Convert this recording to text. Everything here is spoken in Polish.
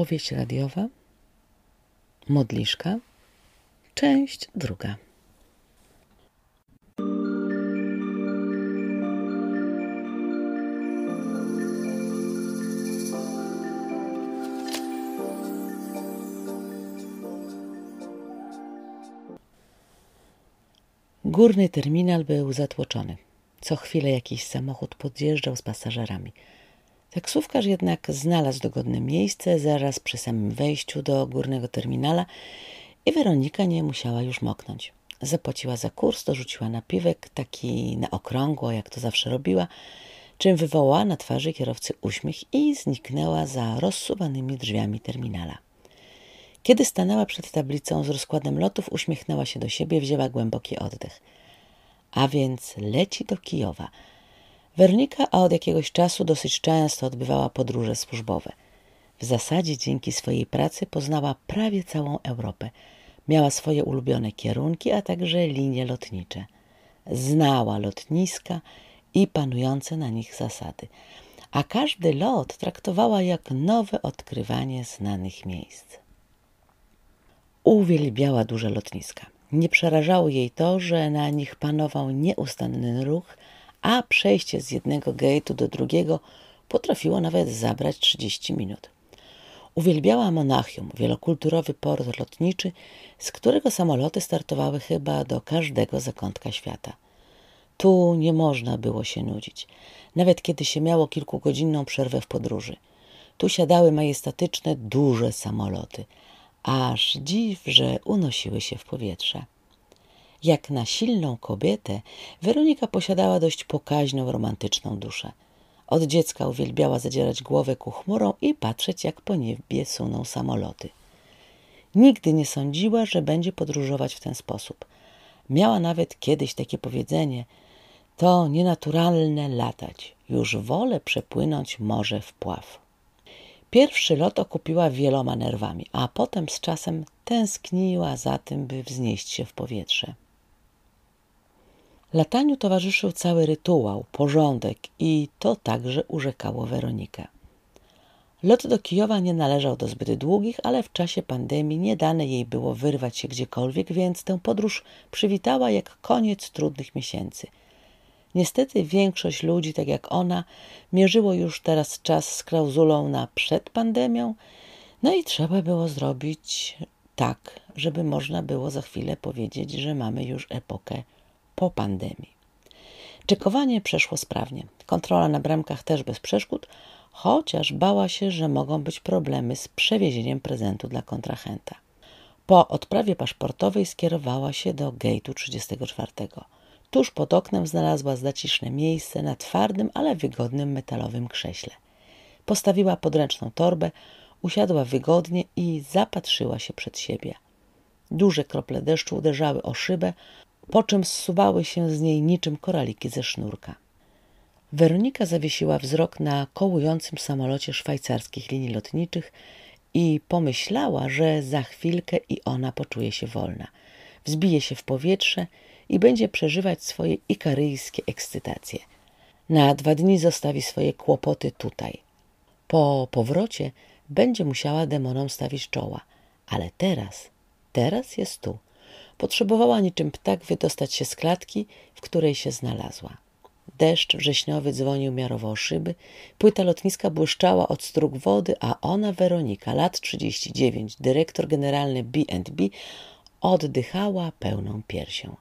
Opowieść radiowa, modliszka, część druga. Górny terminal był zatłoczony. Co chwilę jakiś samochód podjeżdżał z pasażerami. Taksówkarz jednak znalazł dogodne miejsce zaraz przy samym wejściu do górnego terminala i Weronika nie musiała już moknąć. Zapłaciła za kurs, dorzuciła napiwek, taki na okrągło, jak to zawsze robiła, czym wywołała na twarzy kierowcy uśmiech i zniknęła za rozsuwanymi drzwiami terminala. Kiedy stanęła przed tablicą z rozkładem lotów, uśmiechnęła się do siebie, wzięła głęboki oddech. A więc leci do Kijowa. Weronika od jakiegoś czasu dosyć często odbywała podróże służbowe. W zasadzie dzięki swojej pracy poznała prawie całą Europę. Miała swoje ulubione kierunki, a także linie lotnicze. Znała lotniska i panujące na nich zasady, a każdy lot traktowała jak nowe odkrywanie znanych miejsc. Uwielbiała duże lotniska. Nie przerażało jej to, że na nich panował nieustanny ruch, a przejście z jednego gate'u do drugiego potrafiło nawet zabrać 30 minut. Uwielbiała Monachium, wielokulturowy port lotniczy, z którego samoloty startowały chyba do każdego zakątka świata. Tu nie można było się nudzić, nawet kiedy się miało kilkugodzinną przerwę w podróży. Tu siadały majestatyczne, duże samoloty – aż dziw, że unosiły się w powietrze. Jak na silną kobietę, Weronika posiadała dość pokaźną, romantyczną duszę. Od dziecka uwielbiała zadzierać głowę ku chmurom i patrzeć, jak po niebie suną samoloty. Nigdy nie sądziła, że będzie podróżować w ten sposób. Miała nawet kiedyś takie powiedzenie: To nienaturalne latać, już wolę przepłynąć morze w pław. Pierwszy lot okupiła wieloma nerwami, a potem z czasem tęskniła za tym, by wznieść się w powietrze. Lataniu towarzyszył cały rytuał, porządek i to także urzekało Weronikę. Lot do Kijowa nie należał do zbyt długich, ale w czasie pandemii nie dane jej było wyrwać się gdziekolwiek, więc tę podróż przywitała jak koniec trudnych miesięcy – Niestety większość ludzi, tak jak ona, mierzyło już teraz czas z klauzulą na przed pandemią, no i trzeba było zrobić tak, żeby można było za chwilę powiedzieć, że mamy już epokę po pandemii. Czekowanie przeszło sprawnie. Kontrola na bramkach też bez przeszkód, chociaż bała się, że mogą być problemy z przewiezieniem prezentu dla kontrahenta. Po odprawie paszportowej skierowała się do gate'u 34. Tuż pod oknem znalazła zaciszne miejsce na twardym, ale wygodnym metalowym krześle. Postawiła podręczną torbę, usiadła wygodnie i zapatrzyła się przed siebie. Duże krople deszczu uderzały o szybę, po czym zsuwały się z niej niczym koraliki ze sznurka. Weronika zawiesiła wzrok na kołującym samolocie szwajcarskich linii lotniczych i pomyślała, że za chwilkę i ona poczuje się wolna. Wzbije się w powietrze i będzie przeżywać swoje ikaryjskie ekscytacje. Na dwa dni zostawi swoje kłopoty tutaj. Po powrocie będzie musiała demonom stawić czoła, ale teraz, teraz jest tu. Potrzebowała niczym ptak wydostać się z klatki, w której się znalazła. Deszcz wrześniowy dzwonił miarowo o szyby, płyta lotniska błyszczała od strug wody, a ona, Weronika, lat 39, dyrektor generalny B&B, oddychała pełną piersią.